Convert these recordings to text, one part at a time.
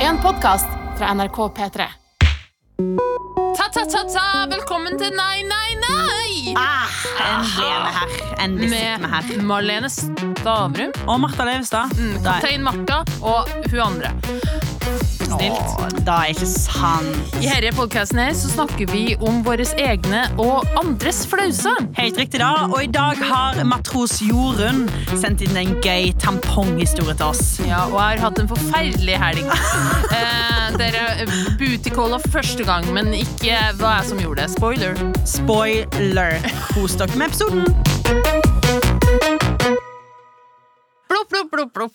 En podkast fra NRK P3. Ta-ta-ta-ta, velkommen til Nei, nei, nei! Ah, endelig er vi her. Endelig sitter vi her. Med Marlene Stavrum, Og Martha Leivestad. mm, kaptein Martha og hun andre. Snilt. Da er ikke sant. I denne podkasten her så snakker vi om våre egne og andres flauser. Helt riktig, da. Og i dag har matros Jorunn sendt inn en gøy tamponghistorie til oss. Ja, og jeg har hatt en forferdelig helg. Eh, dere bootycalla for første gang, men ikke hva jeg som gjorde det. Spoiler. Spoiler. Kos dere med episoden. Plopp, plopp, plopp,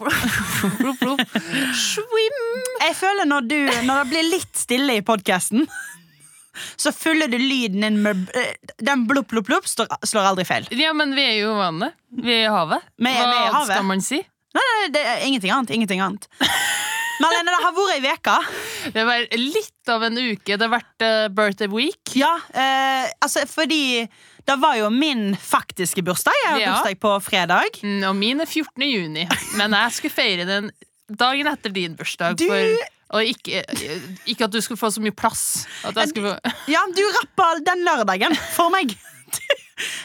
plopp, plopp. Swim. Jeg føler når, du, når det blir litt stille i podkasten, så fyller du lyden inn med eh, Den blopp, blupp, blupp slår, slår aldri feil. Ja, men vi er jo i vannet. Vi er i havet. Hva vi i havet. skal man si? Nei, nei, det er ingenting annet. Ingenting annet. Marlene, det har vært ei uke. Det var litt av en uke. Det har vært uh, birthday week. Ja, eh, altså fordi det var jo min faktiske bursdag. Jeg har Ja. bursdag på fredag. Mm, Og min er 14. juni. Men jeg skulle feire den dagen etter din bursdag. Du- For, og ikke, ikke at du skulle få så mye plass. Få Ja, du rappa den lørdagen for meg.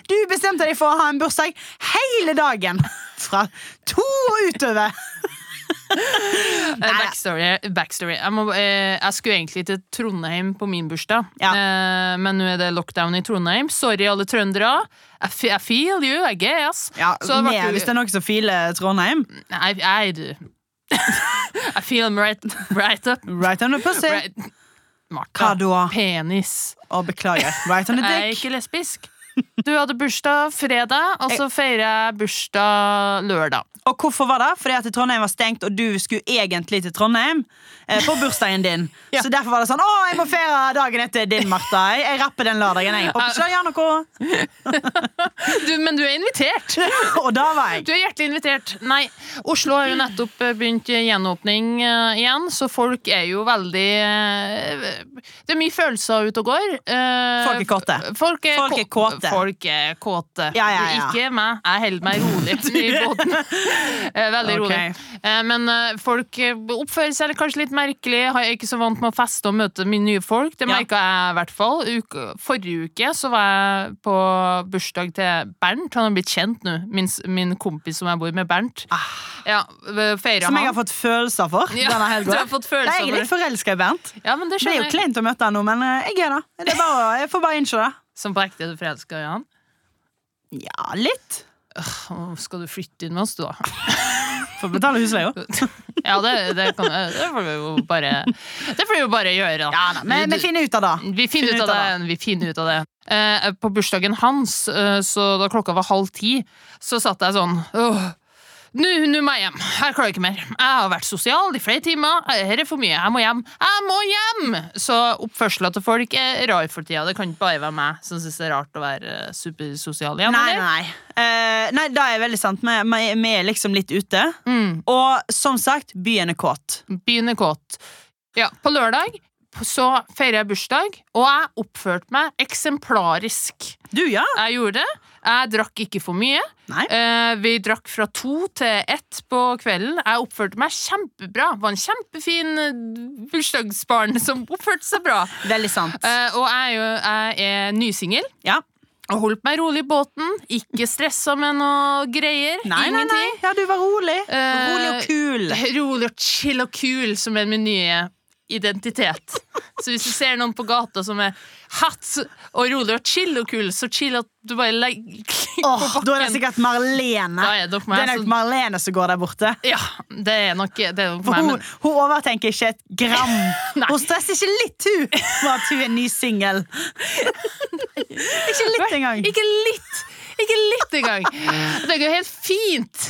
Du bestemte deg for å ha en bursdag hele dagen. Fra to og utover. Eh, Backstory. backstory. Jeg, må, eh, jeg skulle egentlig til Trondheim på min bursdag, Ja. eh, men nå er det lockdown i Trondheim. Sorry, alle trøndere. I, feel you, I guess. Ja, Så det ble Hvis det er noen som feeler Trondheim. I, I do. I feel them right, right up. Right on the pussy. Right. Martha, penis. Å, beklager. Right on the Jeg er ikke lesbisk. Du hadde bursdag fredag, og så feirer jeg bursdag lørdag. Og hvorfor var det? Fordi at Trondheim var stengt, og du skulle egentlig til Trondheim på bursdagen din. Ja. Så derfor var det sånn Å, jeg må feire dagen etter din, Martha. Jeg, rapper den lørdagen. Jeg håper ikke noe. Du, men du er invitert! Og da var jeg. Du er hjertelig invitert. Nei, Oslo har jo nettopp eh, begynt gjenåpning eh, igjen, så folk er jo veldig eh, Det er mye følelser ute og går. Eh, Folk er kåte. Folk er, Folk er kåte. Folk er kåte. Ja, ja. Ikke meg. Jeg holder meg rolig i båten. Eh, Veldig Ok. rolig. Eh, Men eh, folk eh, oppfører seg kanskje litt merkelig. Har jeg ikke så vant med å feste og møte mine nye folk. Det Ja. jeg i hvert fall. Uke, forrige uke så var jeg på bursdag til Bernt. Han har blitt kjent nå. Min, min kompis som jeg bor med, Bernt. Ja, feira Ah. Som jeg har fått følelser for Ja, denne helga. har fått følelser Jeg er litt for forelska i Bernt. Ja, men det Det er jo kleint å møte han nå, men eh, jeg er det. det er bare, jeg får bare innse det. Som på ekte er du forelska i han? Ja, litt. Øh, Skal du flytte inn med oss, du, da? Får betale husleia. Ja, det, det, kan, det får vi jo bare Det får vi jo bare gjøre, da. Ja, da, men vi finner ut av det. Vi finner ut av det. Vi finner ut av det. Eh, på bursdagen hans, eh, så da klokka var halv ti, så satt jeg sånn Åh, nå må jeg hjem. Jeg klarer ikke mer. Jeg har vært sosial i flere timer. Dette er for mye. Jeg må hjem. Jeg må hjem! Så oppførselen til folk er rar for tida. Det kan ikke bare være meg som syns det er rart å være eh, supersosial igjen. Nei, eller? nei. Uh, nei, det er veldig sant. Vi, vi er liksom litt ute. Mm. Og som sagt, byen er kåt. Byen er kåt. Ja, på lørdag så feirer jeg bursdag, og jeg oppførte meg eksemplarisk. Du, ja? Jeg gjorde det. Jeg drakk ikke for mye. Eh, vi drakk fra to til ett på kvelden. Jeg oppførte meg kjempebra. Var en kjempefin eh, bursdagsbarn som oppførte seg bra. Veldig sant. Eh, og jeg er jo jeg er nysingel. Ja. Og holdt meg rolig i båten. Ikke stressa med noe greier. Nei, nei, nei. Ja, du var rolig. Eh, rolig og kul. Rolig og chill og kul, som er min nye identitet. Så hvis du ser noen på gata som er hatt og rolig og chill og kul, så chill at du bare legger på Åh, bakken. da er det sikkert Marlene. Er det meg, Det er nok Marlene som går der borte. Ja, det er nok, det er nok meg. hun, Men hun overtenker ikke et gram. Hun stresser ikke litt, hun, for at hun er ny singel. ikke litt engang. ikke litt! Ikke litt engang! Det går helt fint.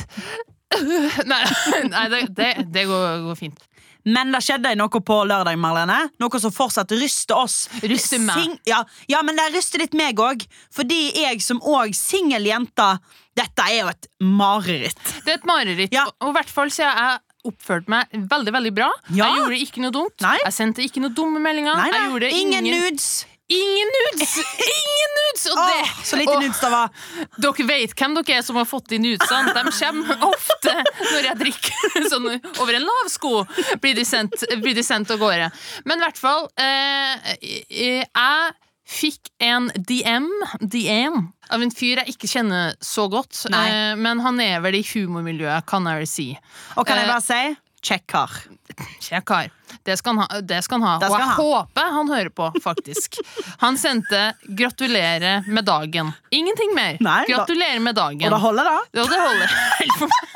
Nei, nei det, det, det går, går fint. Men det skjedde noe på lørdag, Marlene. Noe som fortsatt ryster oss. Ryster meg. Ja, ja, men det ryster litt meg òg. Fordi jeg som òg singel jente Dette er jo et mareritt. Det er et mareritt. Ja. Og i hvert fall siden jeg oppførte meg veldig veldig bra. Ja. Jeg gjorde ikke noe dumt. Nei. Jeg sendte ikke noe dumme meldinger. Nei, nei, ingen, nudes. Ingen nudes! Ingen nudes! Og det, Åh, så lite nudes det var. Dere vet hvem dere er som har fått de nudesene. De kommer ofte når jeg drikker sånn over en lav sko. Blir de sendt, blir de sendt av gårde. Men i hvert fall eh, Jeg fikk en DM, DM av en fyr jeg ikke kjenner så godt. Eh, men han er vel i humormiljøet, kan jeg vel si. Og kan jeg Eh, bare si kar. Kjekk kar. Det skal han ha. Det skal han ha. Det Og jeg han ha. håper han hører på, faktisk. Han sendte 'gratulerer med dagen'. Ingenting mer. Nei, da- med dagen. Og det holder, da. Ja, det holder. Helt for meg.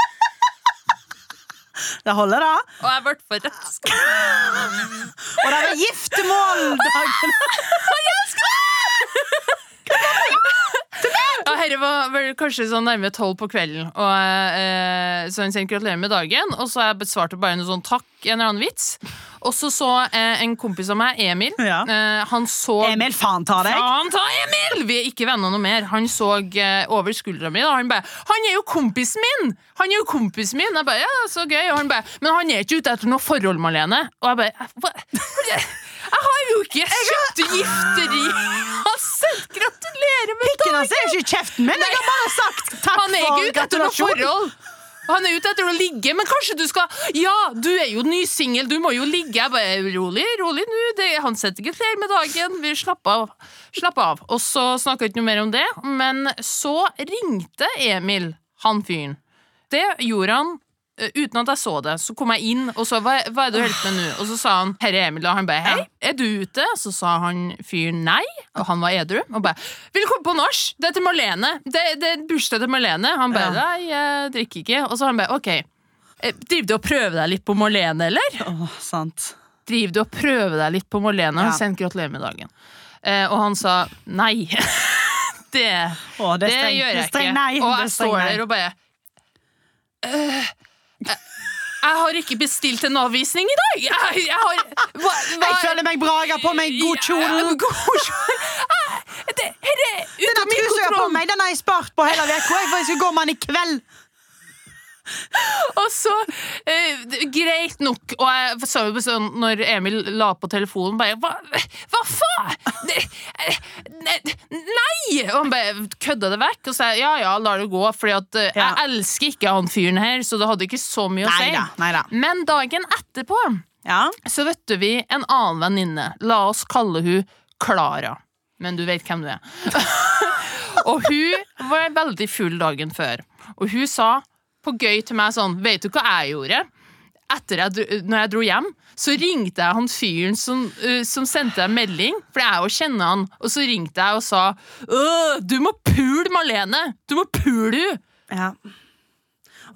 Det holder, da. Og jeg ble forelska. Og det er giftermål dagen. Ja, Herre var vel kanskje sånn nærme tolv på kvelden, og, eh, så han sendte 'gratulerer med dagen', og så jeg besvarte bare noe sånn 'takk', en eller annen vits. Og så så eh, en kompis av meg, Emil, Ja. eh, han så Emil, faen ta deg. Faen ta Emil! Vi er ikke venner noe mer. Han så eh, over skuldra mi, og han bare 'Han er jo kompisen min!' Han er jo kompisen min Jeg bare, ja, så gøy Og han bare 'Men han er ikke ute etter noe forhold, Malene'. Og jeg bare Hva? Jeg har jo ikke kjøpt gifteri! Han sendt gratulerer med Pikken dagen! hans er jo ikke i kjeften min. Jeg har bare sagt takk Han er ikke ute etter noe forhold. Han er ute etter å ligge, men kanskje du skal Ja, du er jo ny singel, du må jo ligge. Jeg bare, Rolig, rolig nå. Han setter flere med dagen. Vi slapper av. Slapp av. Og så snakka vi ikke noe mer om det, men så ringte Emil, han fyren. Det gjorde han uten at jeg så det. Så kom jeg inn og sa hva, hva er det du holder med nå? Og så sa han herre Emil, og han bare hei, er du ute? Så sa han fyren nei, og han var edru. Og bare komme på nach? Det er til Marlene. Det, det er bursdag til Marlene. Han bare nei, jeg drikker ikke. Og så han bare ok. eh, Driver du og prøver deg litt på Marlene, eller? Åh, sant. Driver du og prøver deg litt på Marlene? Ja. Han sendte gratulerer med dagen. Eh, og han sa nei. det Åh, det det streng, gjør jeg ikke. nei. Og jeg står der og bare «Øh, jeg, har ikke bestilt en avvisning i dag! Jeg, jeg har hva, hva, Jeg føler meg bra. Jeg har på meg god kjole. Denne God kjole. Det, er ute Den trusa jeg har på meg, den har jeg spart på hele uka. For jeg skal gå med den i kveld. Og så, greit nok Og jeg sa jo sånn når Emil la på telefonen bare Hva, hva faen? Nei! Og han bare kødda det vekk og sa ja ja, la det gå. Fordi at eh, Ja. jeg elsker ikke han fyren her, så det hadde ikke så mye å si. Neida, neida. Men dagen etterpå Ja. så du vi en annen venninne. La oss kalle hun Klara. Men du vet hvem du er. og hun var veldig full dagen før. Og hun sa på gøy til meg sånn Vet du hva jeg gjorde? Etter jeg, dro- når jeg dro hjem, så ringte jeg han fyren som, uh, som sendte en melding, for jeg jo kjenner han, og så ringte jeg og sa øh, Du må pule Malene! Du må pule hun! ja.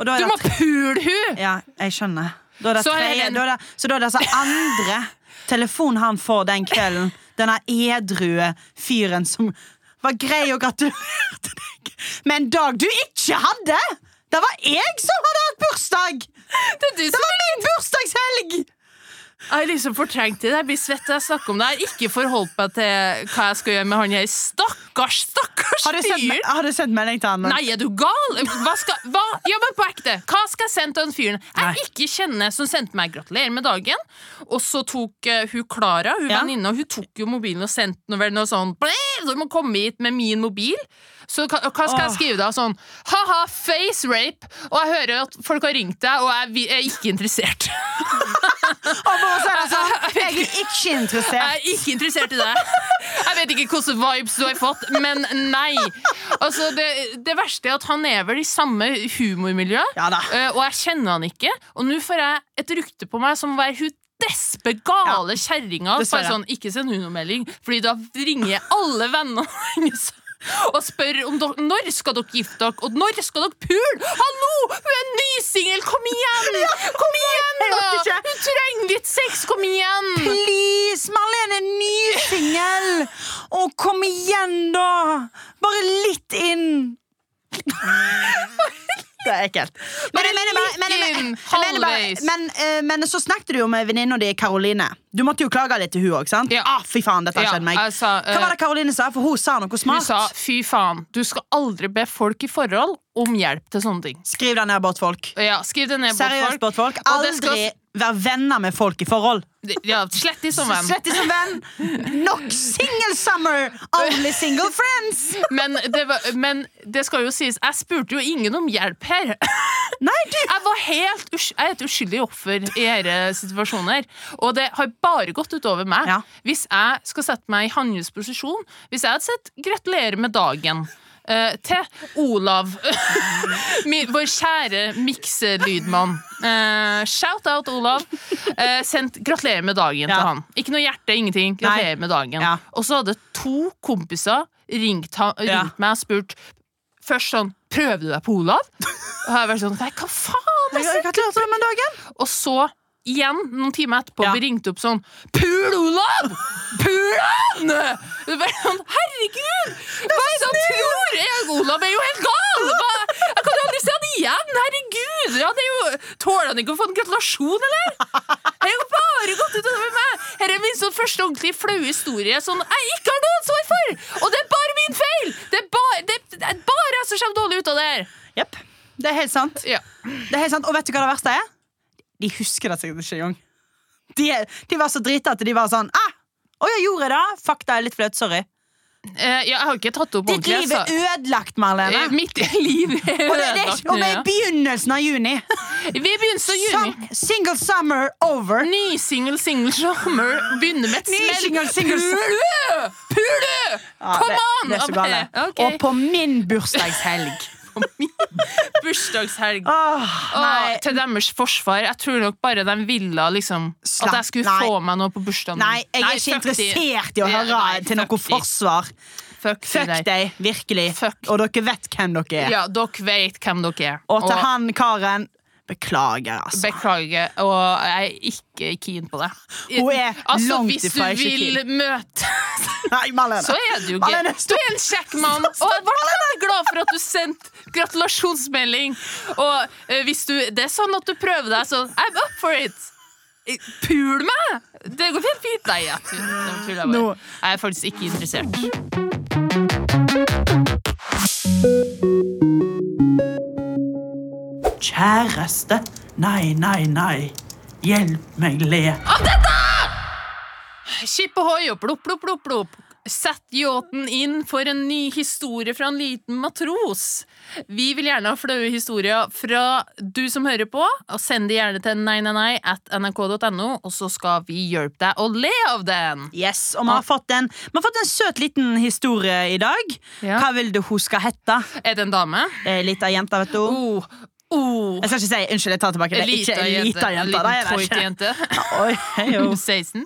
Du det må pule hun! Ja, jeg skjønner. Da er det Så tre, Helen- da er det, så da er det altså andre telefon han får den kvelden. Denne edrue fyren som var grei og gratulerte deg med en dag du ikke hadde! Det var jeg som hadde hatt bursdag! Det Det var min bursdagshelg! Jeg har liksom fortrengt det. Jeg blir svett når jeg snakker om det. Jeg har ikke forholdt meg til hva jeg skal gjøre med han her stakkars, stakkars Har du sendt, fyren. har du sendt melding til han? Nei, er du gal? Hva skal, hva? Ja, men på ekte. Hva skal jeg sende til den fyren jeg ikke kjenner, som sendte meg 'gratulerer med dagen'? Og så tok uh, hun Klara, hun Ja. venninna, hun tok jo mobilen og sendte noe, noe sånn «Ble, Du må komme hit med min mobil. Så hva, hva skal jeg skrive da? Sånn ha-ha, face rape. Og jeg hører at folk har ringt deg, og jeg jeg er ikke interessert. Og bare så er det sånn, jeg er ikke interessert. Jeg er ikke interessert i deg. Jeg vet ikke hvilke vibes du har fått, men nei. Altså, det, det verste er at han er vel i samme humormiljø, Ja eh, og jeg kjenner han ikke. Og nå får jeg et rykte på meg som å være hun despe gale kjerringa. dessverre. Bare Sånn, ikke send hun noe melding, Fordi da ringer alle vennene hennes. Og spør om dere, når skal dere gifte dere, og når skal dere pule? Hallo! Hun er nysingel! Kom igjen! Kom igjen, da! Hun trenger litt sex! Kom igjen! Please, Marlene er nysingel! Å, kom igjen, da! Bare litt inn. Det er ekkelt. Men, jeg mener bare- men, jeg- litt jeg mener bare- men, eh, men så snakket du jo med venninna di Karoline. Du måtte jo klage litt til hun òg? Ja. Ah, fy faen, dette har skjedd meg. eh, Hva var det Karoline sa? For hun sa noe smart. Hun sa fy faen, du skal aldri be folk i forhold om hjelp til sånne ting. Skriv deg ned, båtfolk. Ja, Skriv det ned, Seriøst, båtfolk. båtfolk. Og det skal- Aldri være venner med folk i forhold. Ja, slett som venn. Slett som venn. Nok single summer, only single friends. Men det, var, men det skal jo sies, jeg spurte jo ingen om hjelp her. Nei, du Jeg var helt jeg er et uskyldig offer i disse situasjoner. Og det har bare gått utover meg. Ja. Hvis jeg skal sette meg i hans posisjon Hvis jeg hadde sett 'gratulerer med dagen' eh, til Olav, min, vår kjære mikselydmann. Uh, shout out, Olav. Uh, sendt 'gratulerer med dagen' Ja. til han. Ikke noe hjerte, ingenting. Gratulerer med dagen. Ja. Og så hadde to kompiser ringt, han, ringt Ja. meg og spurt først sånn 'Prøver du deg på Olav?' Og jeg har vært sånn Nei, hva faen? Jeg Gratulerer med dagen. og så, igjen, noen timer etterpå, Ja. vi ringte opp sånn Pul Olav! Pul han! Det var sånn, Herregud! Hva er det han tror? Jeg, Olav er jo helt gal! Jeg kan jo aldri se han igjen! Herregud! Han er jo, Tåler han ikke å få en gratulasjon, eller? Det er jo bare gått utover meg! Dette er min sånn første ordentlig flaue historie som jeg ikke har noe ansvar for! Og det er bare min feil! Det er bare, det, det er bare jeg som kommer dårlig ut av det her! Jepp. Det er helt sant. Ja. Det er helt sant. Og vet du hva det verste er? De husker det sikkert ikke engang. De, de var så drita at de var sånn ah, Å, jeg gjorde det! Fuck, det er litt flaut. Sorry. Eh, jeg har ikke tatt opp Ditt ordentlig. liv er ødelagt, Marlene. Eh, Mitt liv er Og det, ødelagt og vi er i begynnelsen av juni. Vi begynner av juni. Sum, single summer over. Ny single, single summer begynner med et Ny smell. single, single Pule! Pule! Ja, Come det, on! Det er så galt. Ok. Og på min bursdagshelg. Bursdagshelg. Oh, nei. Åh, til deres forsvar. Jeg tror nok bare de ville liksom at jeg skulle nei. få meg noe på bursdagen. nei, jeg er ikke interessert i å Nei, høre nei, til noe forsvar. Fuck, Fuck deg. deg, virkelig. Fuck. Og dere vet hvem dere er. Ja, dere vet hvem dere er. Og til han karen Beklager, altså. Beklager, og jeg er ikke keen på det. Hun er altså, langt hvis du vil keen. møte Nei, Marlene. Så er du Marlene, gøy. Du er en kjekk mann. Og jeg ble veldig glad for at du sendte gratulasjonsmelding. Og uh, hvis du, det er sånn at du prøver deg sånn I'm up for it. Pul meg! Det går helt fint. Nei, jeg tuller bare. No. Jeg er faktisk ikke interessert. Kjæreste. Nei, nei, nei. Hjelp meg le. av Skip ohoi og plopp, plopp, plopp, plopp. Sett yachten inn for en ny historie fra en liten matros. Vi vil gjerne ha flaue historier fra du som hører på, og send det gjerne til 999 at nrk.no, og så skal vi hjelpe deg å le av den. Yes, og vi har, fått en, vi har fått en søt liten historie i dag. Ja. Hva vil du hun skal hette? Er det en dame? Eh, Lita jente, vet du. Oh, oh. Jeg skal ikke si Unnskyld, jeg tar tilbake. Det er ikke elita jente. jente. Liten det toit ikke. jente. Oi, hei, 16.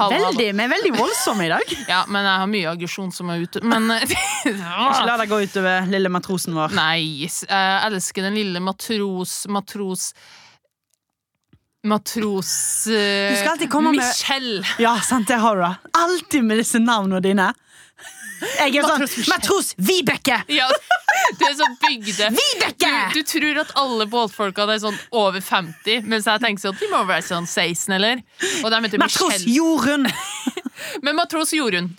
Hallo, hallo. Veldig, vi er veldig voldsomme i dag. Ja, men jeg har mye aggresjon som er ute. Men Ikke la det gå utover lille matrosen vår. Nei, jeg elsker den lille matros Matros Matros uh, Du skal alltid komme med- Michelle. Ja, sant, det har du. Alltid med disse navnene dine. Jeg er sånn Matros Michelle. Matros Vibeke! Ja, du er sånn bygde. Vibeke! du tror at alle båtfolkene er sånn over 50, mens jeg tenker sånn de må være sånn 16, eller? Matros. Jorunn. Men matros Jorunn.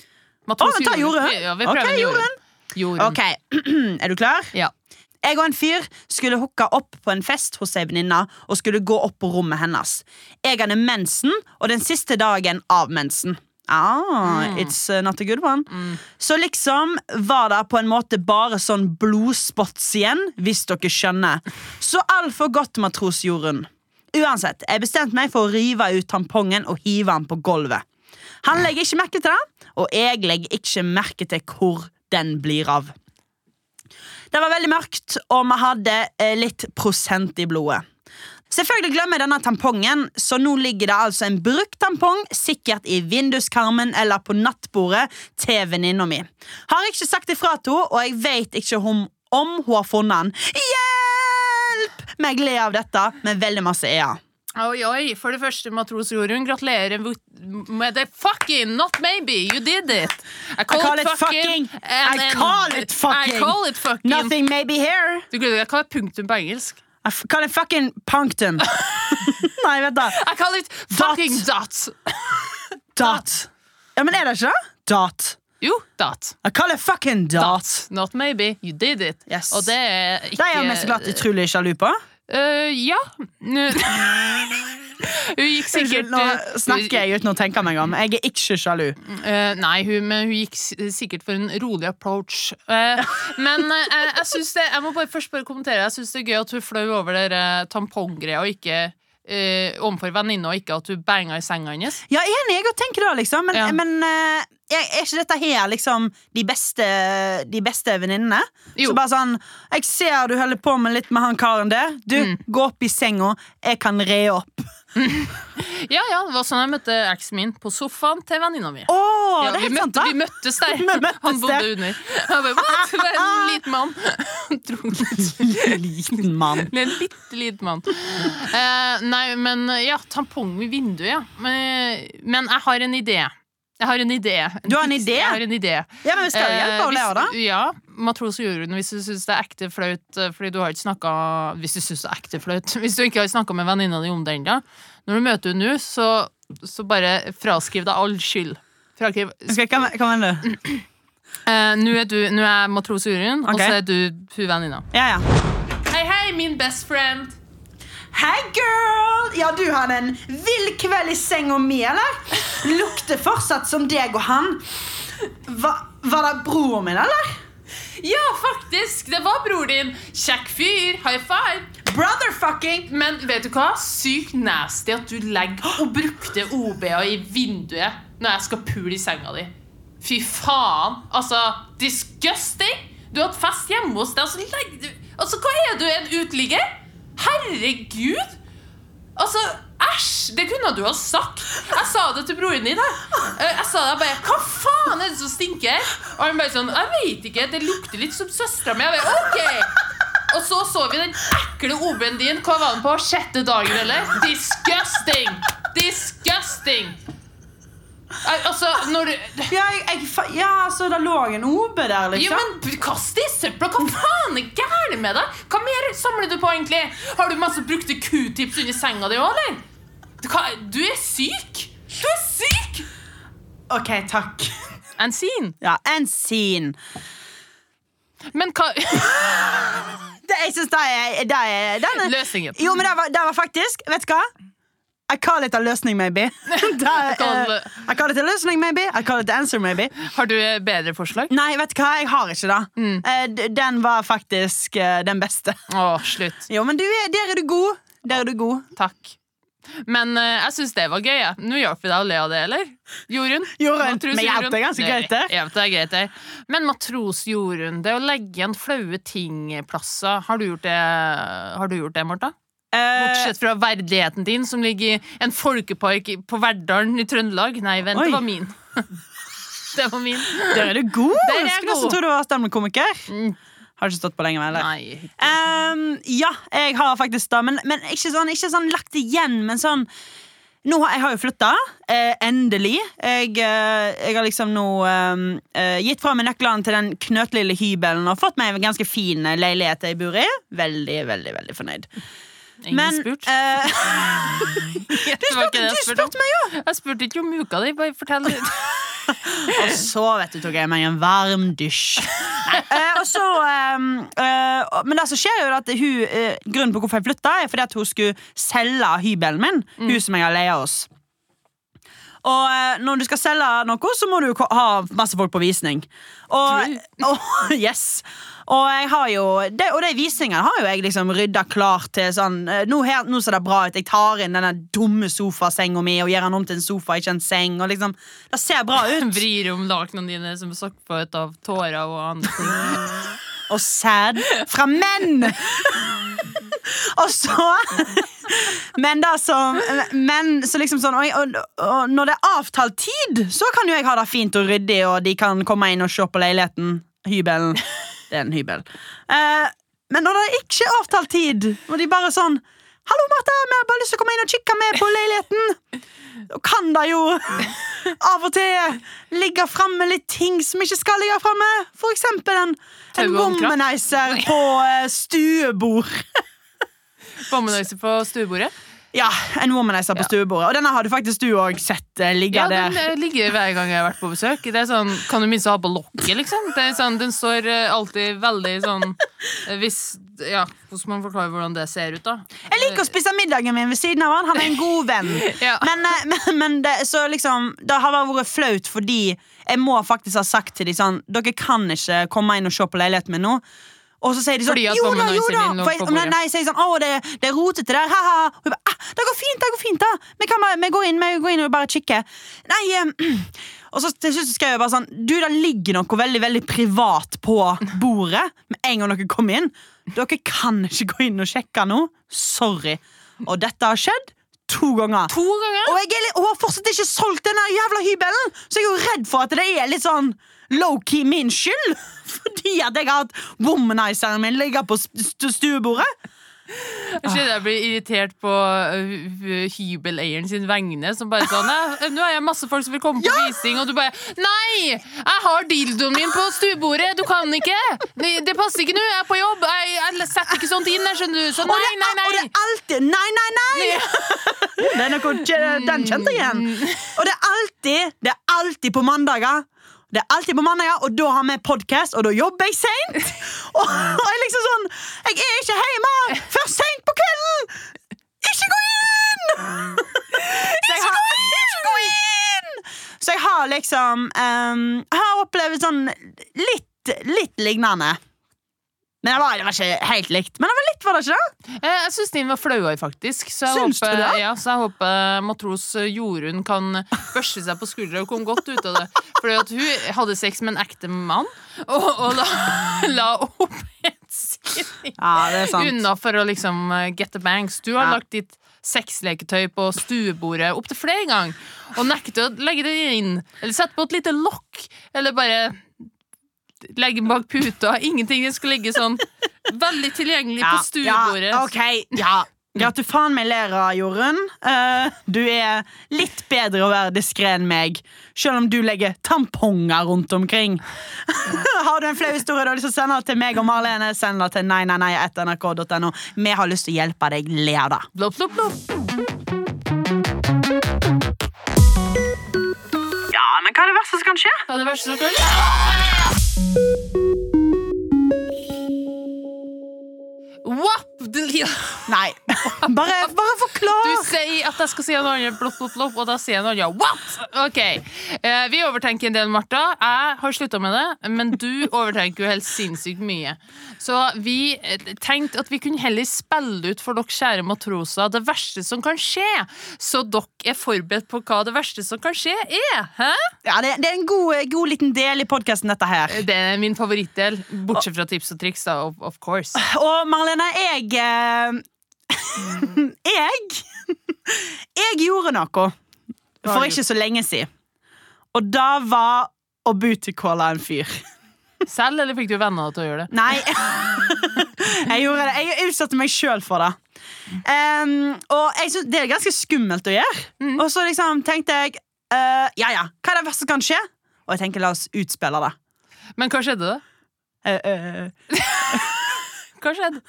Å, tar Jorunn. Ja, vi prøver Ok, en Jorunn. Jorunn. Ok, Er du klar? Ja. Jeg og en fyr skulle hooka opp på en fest hos ei venninne og skulle gå opp på rommet hennes. Jeg hadde mensen, og den siste dagen av mensen. Ah, it's uh, not a good one. Så liksom var det på en måte bare sånn blodspots igjen, hvis dere skjønner. Så altfor godt, matros Jorunn. Uansett, jeg bestemte meg for å rive ut tampongen og hive den på gulvet. Han legger ikke merke til det, og jeg legger ikke merke til hvor den blir av. Det var veldig mørkt, og vi hadde eh, litt prosent i blodet. Selvfølgelig glemmer jeg denne tampongen, så nå ligger det altså en brukt tampong sikkert i vinduskarmen eller på nattbordet til venninna mi. Har ikke sagt ifra til henne, og jeg vet ikke om, om hun har funnet den. Hjelp! Men jeg ler av dette med veldig masse ea. Oi, oi, for det første, matros Jorunn, gratulerer med det fucking Not maybe, you did it. I call, I call it fucking. and- I call it fucking. I call it fucking. Nothing maybe here. Du glemte, jeg kaller punktum på engelsk. I kaller it fucking punktum. Nei, vent da. I call it fucking dot. Dot. Ja, men er det ikke det? Dot. Jo, dot. I call it fucking dot. Dot. Not maybe, you did it. Yes. Og det er ikke Det er jeg mest glatt utrolig sjalu på. Eh, ja. Hun gikk sikkert nå snakker jeg uten å tenke meg om. Jeg er ikke sjalu. Uh, nei, hun, men hun gikk sikkert for en rolig approach. Uh, men eh, jeg, jeg synes det Jeg må bare først bare kommentere Jeg synes det er gøy at hun fløy over det der tampongreia, og ikke eh, overfor venninna, og ikke at du banga i senga hennes. Ja, enig, jeg tenker det, liksom. Men, Ja. men uh, er ikke dette her liksom de beste, de beste venninnene? Så bare sånn Jeg ser du holder på med litt med han karen der. Du, Mm. gå opp i senga. Jeg kan re opp. Ja, ja, det var sånn jeg møtte eksen min på sofaen til venninna mi. Oh, Ja, det vi, møtte, vi møttes der. Vi møttes Han bodde der. under. Jeg bare, What? Det var en liten mann. Liten mann. Det En bitte liten mann. Uh, nei, men ja, tampong i vinduet, ja. Men, men jeg har en idé. Jeg har en idé. Du har en idé? Jeg har en idé. Ja, men vi skal jo hjelpe Eh, Ole hvis- da. Ja, matros og juryen, hvis du syns det er ekte flaut eh, fordi du har ikke snakka Hvis du syns det er ekte flaut Hvis du ikke har snakka med venninna di om det ennå, når du møter henne nå, så, så bare fraskriv deg all skyld. Fraskriv okay, hva, hva mener du? Eh, Nå er, er matros og juryen, og så er du hun venninna. Ja, ja. Hei, hei, min best friend. Hei, girl! Ja, du hadde en vill kveld i senga mi, eller? Lukter fortsatt som deg og han. Hva, var det broren min, eller? Ja, faktisk! Det var bror din. Kjekk fyr. High five. Brotherfucking! Men vet du hva? Sykt nasty at du legger og brukte OB-er i vinduet når jeg skal pule i senga di. Fy faen. Altså, disgusting! Du har hatt fest hjemme hos deg, og så legger du Altså, hva er du, en uteligger? Herregud! Altså, æsj! Det kunne du ha sagt. Jeg sa det til broren din. Jeg, Eh, jeg sa det bare Hva faen er det som stinker? Og han bare sånn Jeg vet ikke. Det lukter litt som søstera mi. Jeg ok Og så så vi den ekle OB-en din. Hva var den på? Sjette dagen, eller? Disgusting! Disgusting! Al- Altså, når du Ja, jeg, jeg, ja, altså, det lå en OB der, jo, liksom. men Kast det i søpla! Hva faen er gærent med deg? Hva mer samler du på, egentlig? Har du masse brukte q-tips under senga di òg, eller? Du, du er syk! Du er syk! Ok, takk. En sin. Ja, en scene. Men hva Det, jeg syns det er, det er den er, Løsningen. Jo, men det var, det var faktisk Vet du hva? I call it a løsning, maybe. Det er, call eh, I call it a løsning, maybe. I call it the answer, maybe. Har du eh, bedre forslag? Nei, vet du hva? Jeg har ikke det. Mm. Uh, Den var faktisk uh, den beste. Å, slutt. Jo, men du er, der er du god. Der er du god. Takk. Men eh, jeg syns det var gøy. Ja. Nå hjalp vi deg å le av det, eller? Jorunn? Jorunn, Matros men hjelp, Jorunn. det er ganske greit, det. Ja, det greit, det. Men matros Jorunn, det å legge igjen flaue ting-plasser, har du gjort det, har du gjort det Martha? Eh, Bortsett fra verdigheten din, som ligger i en folkepark på Verdalen i Trøndelag. Nei, vent, Oi. det var min. det var min. der er du god. Der er jeg Skulle nesten tro du var standup-komiker. Mm. Har ikke stått på lenge, vel? Nei. Ehm, ja, jeg har faktisk det, men, men ikke, sånn, ikke sånn lagt igjen, men sånn nå har, Jeg har jo flytta, eh, endelig. Jeg, eh, jeg har liksom nå eh, eh, gitt fra meg nøklene til den knøttlille hybelen og fått meg en ganske fin eh, leilighet jeg bor i. Veldig, veldig, veldig fornøyd. Ingen Men spurt. jeg du spurte om. spurte meg jo! Jeg spurte ikke om uka di. Bare fortell litt. Og så vet du, tok jeg meg en varm dusj. Eh, og så um, uh, Men det som skjer, er jo at hun, grunnen på hvorfor jeg flytta, er fordi at hun skulle selge hybelen min. Hun som jeg har leia hos. Og når du skal selge noe, så må du ha masse folk på visning. Og, og yes Og jo det, Og de visningene har jo jeg liksom rydda klart til sånn eh, Nå, her, nå ser det bra ut. Jeg tar inn denne dumme sofasenga mi og gjør den om til en sofa, ikke en seng. Og liksom, Det ser bra ut. Vrir om lakenene dine som er sokkfødt av tårer og annet. og sæd fra menn! og så Men da som Men så liksom sånn og, og, og når det er avtalt tid, så kan jo jeg ha det fint og ryddig, og de kan komme inn og se på leiligheten. Hybelen. Det er en hybel. Eh, men når det ikke er avtalt tid, og de bare sånn 'Hallo, Martha, vi har bare lyst til å komme inn og kikke med på leiligheten.' Da kan det jo av og til ligge framme litt ting som ikke skal ligge framme. For eksempel en, en womanizer på eh, stuebord. Womanizer på stuebordet. Ja, En womanizer på Ja. stuebordet. Og denne har du faktisk du òg sett eh, ligge Ja, der. den eh, ligger hver gang jeg har vært på besøk. Det er sånn, Kan du minst ha på lokket, liksom? Det er sånn, den står eh, alltid veldig sånn Hvis Ja, hvordan man forklarer hvordan det ser ut, da? Jeg liker å spise middagen min ved siden av han. Han er en god venn. Ja. Men, men, men det, så liksom, det har vært flaut fordi jeg må faktisk ha sagt til dem sånn Dere kan ikke komme inn og se på leiligheten min nå. Og så sier de sånn Jo da, jo da! For på nei, sier sånn Å, det, det er rotete der. Ha-ha. Og jeg bare, ah, det går fint, det går fint, da. Vi, kan vi går inn vi går inn og bare kikker. Nei eh, Og så til slutt skrev jeg bare sånn Du, det ligger noe veldig veldig privat på bordet med en gang dere kommer inn. Dere kan ikke gå inn og sjekke nå. Sorry. Og dette har skjedd to ganger. To ganger? Og jeg er og har fortsatt ikke solgt den jævla hybelen! Så jeg er jo redd for at det er litt sånn low-key min skyld. Fordi at jeg har hatt womanizeren min ligge på st- st- stuebordet. Jeg jeg blir irritert på uh, hybeleieren sin vegne. Som bare sånn Nå er jeg masse folk som vil komme på visning, og du bare Nei! Jeg har dildoen min på stuebordet! Du kan ikke! Det passer ikke nå! Jeg er på jobb! Jeg, jeg setter ikke sånt inn! Skjønner du. Så nei, nei, er- Og det er alltid Nei, nei, nei! Noe, den kjente jeg igjen. Og det er alltid Det er alltid på mandager. Det er alltid på mandager, og da har vi podkast, og da jobber jeg seint. Og, og jeg liksom sånn Jeg er ikke hjemme før seint på kvelden! Ikke gå inn! Ikke gå inn! Ikke gå inn! Så jeg har liksom um, har opplevd sånn litt, litt lignende. Men det var, det var ikke helt likt. Men det var litt, var det ikke det? Eh, Jeg syns din var flauere, faktisk. Så jeg Syns du det? Ja, så jeg håper matros Jorunn kan børste seg på skuldra og komme godt ut av det. Fordi at hun hadde sex med en ekte mann, og, og la, la opp Ja, unna for å liksom eh, get the banks. Du har Ja. lagt ditt sexleketøy på stuebordet opptil flere ganger og nekter å legge det inn, eller sette på et lite lokk, eller bare legge den bak puta. Ingenting den skal ligge sånn veldig tilgjengelig på stuebordet. Ja, ok, ja. Gratulerer, Jorunn. Uh, du er litt bedre å være diskré enn meg, selv om du legger tamponger rundt omkring. har du en flau historie du har lyst til å sende til meg og Marlene, send det til nei, nei, nei, nrk.no. Vi har lyst til å hjelpe deg. Le av det. Blopp, blopp, blopp. Verste som kan skje? Er det verste som kan Wap! Du Nei, bare, bare forklar. sier at jeg skal si noe annet, blopp, blopp, blopp, og da sier jeg noe annet. What?! Ok, eh, Vi overtenker en del, Martha. Jeg har slutta med det, men du overtenker jo helt sinnssykt mye. Så vi eh, tenkte at vi kunne heller spille ut for dere kjære matroser det verste som kan skje, så dere er forberedt på hva det verste som kan skje, er. Hæ? Ja, det, det er en god, god liten del i podkasten, dette her. Det er min favorittdel, bortsett fra tips og triks, da, of, of course. Og Marlene, jeg Jeg Jeg gjorde noe for ikke så lenge siden. Og da var å bootycalle en fyr. Selv, eller fikk du venner til å gjøre det? Nei. jeg gjorde det. Jeg utsatte meg sjøl for det. Um, og jeg synes det er ganske skummelt å gjøre. Og så liksom tenkte jeg uh, ja ja, hva er det verste som kan skje? Og jeg tenker la oss utspille det. Men hva skjedde, da? Uh, eh, Hva skjedde?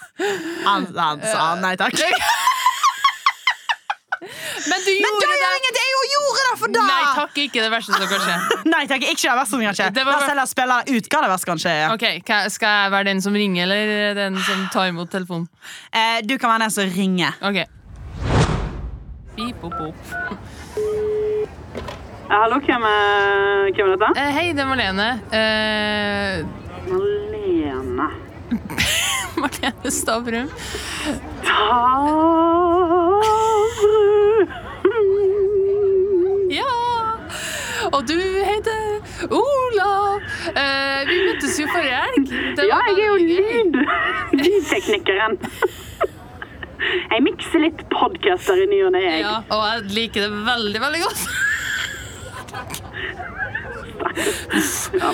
han, han sa nei takk. Men du Men gjorde det gjør det! ingenting! Jeg gjorde det for da! Nei takk, ikke det verste som kan skje. Nei takk, ikke det verste som kan skje. Det var La oss heller spille ut hva det verste kan skje. Ok, ka- Skal jeg være den som ringer, eller den som tar imot telefonen? Eh, du kan være den som ringer. Ok. Pip, pop, pop. hallo, hvem er, hvem er dette? Eh, hei, det er Marlene. Eh, Malene. Marlene Stavrum. Ja! Og du heter Ola. Eh, vi møttes jo forrige helg. Ja, jeg er jo lyd, lydteknikeren. Jeg mikser litt podcaster i ny og ne, jeg. Ja, og jeg liker det veldig, veldig godt. Ja,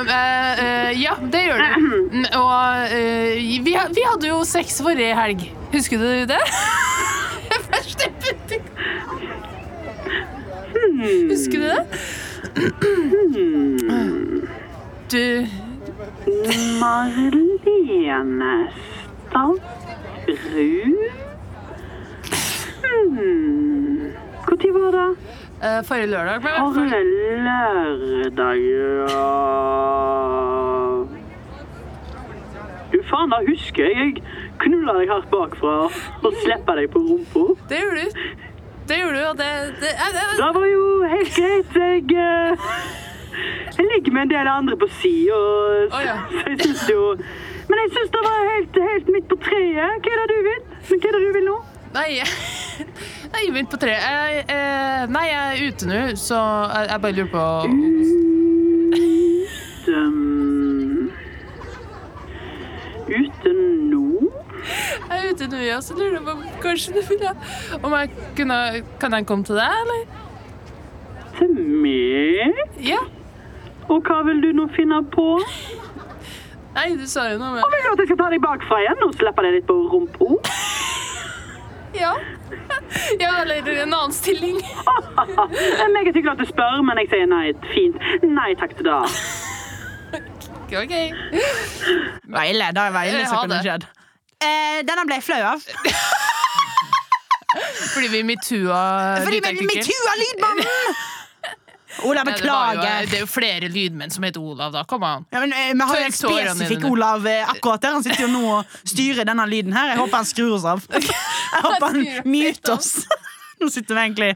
eh, eh, ja, det gjør du. Mm, Og eh, vi, vi hadde jo sex forrige helg. Husker du det? Første putte. Husker du det? Du Marlene Stavrum? Eh, forrige lørdag ble det Forrige lørdag, ja Du faen, da husker jeg jeg knulla deg hardt bakfra og slippa deg på rumpa. Det gjorde du. Det gjorde du, og det, det, det, det Det var jo helt greit. Jeg, eh, jeg ligger med en del andre på si, og oh, ja. jeg syns jo Men jeg syns det var helt, helt midt på treet. Hva er det du vil? Hva er det du vil nå? Nei, nei, midt på treet. Jeg, eh, nei, jeg er ute nå, så jeg, jeg bare lurer på Um, ute nå? Jeg er ute nå, ja, så lurer jeg på kanskje du vil ha Om jeg kunne Kan jeg komme til deg, eller? Til meg? Ja. Og hva vil du nå finne på? Nei, du sa jo noe med Vil du at jeg skal ta deg bakfra igjen og slippe deg litt på rumpa? Ja. Ja, eller en annen stilling. Det er meget hyggelig at du spør, men jeg sier nei. Fint. Nei takk til det. OK. Veile, det er veile Jeg som kunne det. skjedd. Eh, denne ble jeg flau av. Fordi vi metoo-lydteknikken? Fordi vi metoo av beklager. Det, jo, det er jo flere lydmenn som heter Olav, da. Kom an. Ja, men, eh, vi har jo en spesifikk. Olav eh, akkurat der. Han sitter jo nå og styrer denne lyden her. Jeg håper han skrur oss av. Jeg håper han myter oss. Nå sitter vi egentlig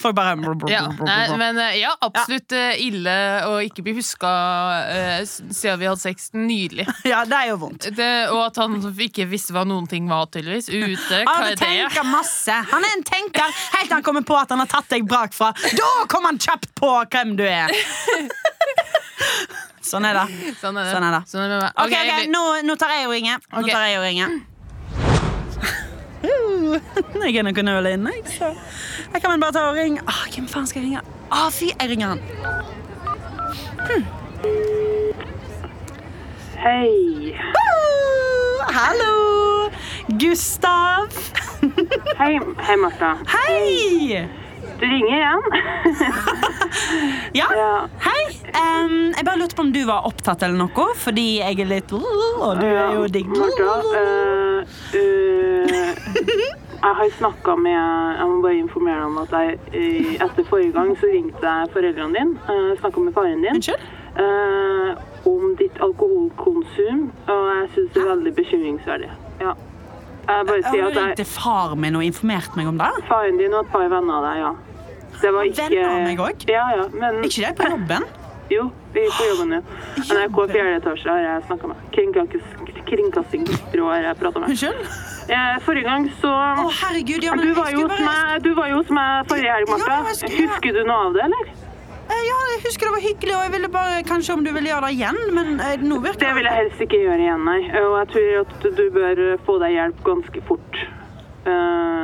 Folk bare Ja, nei, men eh, ja, absolutt ja. ille å ikke bli huska uh, siden vi hadde sex. Nydelig. Ja, det er jo vondt. Det, og at han ikke visste hva noen ting var, tydeligvis. Ute. Hva Han er det? masse. Han er en tenker helt til han kommer på at han har tatt deg bakfra. Da kommer han kjapt på hvem du er. Sånn er det. Sånn er det. Sånn er det. Sånn er det med meg. Ok, Ok, ok, vi- nå, nå tar jeg og ringer. Nå tar jeg og ringer. Uh, Jeg er noe nøl inne, jeg, så jeg kan vel bare ta og ringe. Åh, hvem faen skal jeg ringe? Å, fy, jeg ringer han. Hei. Uh, hallo! Gustav. Hei, hei Martha. Hei! Du ringer igjen? Ja, Ja. hei. Um, jeg bare lurte på om du var opptatt eller noe, fordi jeg er litt uh, Og du er jo digg. Martha, uh, uh, jeg har snakka med Jeg må bare informere om at jeg eh, etter forrige gang så ringte jeg foreldrene dine. Uh, snakka med faren din. Eh, om ditt alkoholkonsum, og jeg syns det er veldig bekymringsverdig. Ja. Jeg bare sier at jeg, til far min og informert meg om det. faren din og et par venner av deg, ja. Det var ikke Venner av meg òg. Ja, ja, men ikke det på jobben? Jo, vi er på jobben ja. NRK fjerde etasje har jeg snakka med. Kringkastingsbyrå har jeg prata med. Unnskyld? Eh, forrige gang så Å, herregud, ja, men du var, jo hos meg, du var jo hos meg forrige helg, Martha. Ja, husker... Husker du noe av det, eller? Eh, Ja, jeg husker det var hyggelig, og jeg ville bare kanskje om du ville gjøre det igjen, men eh, nå virker Det vil jeg helst ikke gjøre igjen, nei. Og jeg tror at du bør få deg hjelp ganske fort. Eh,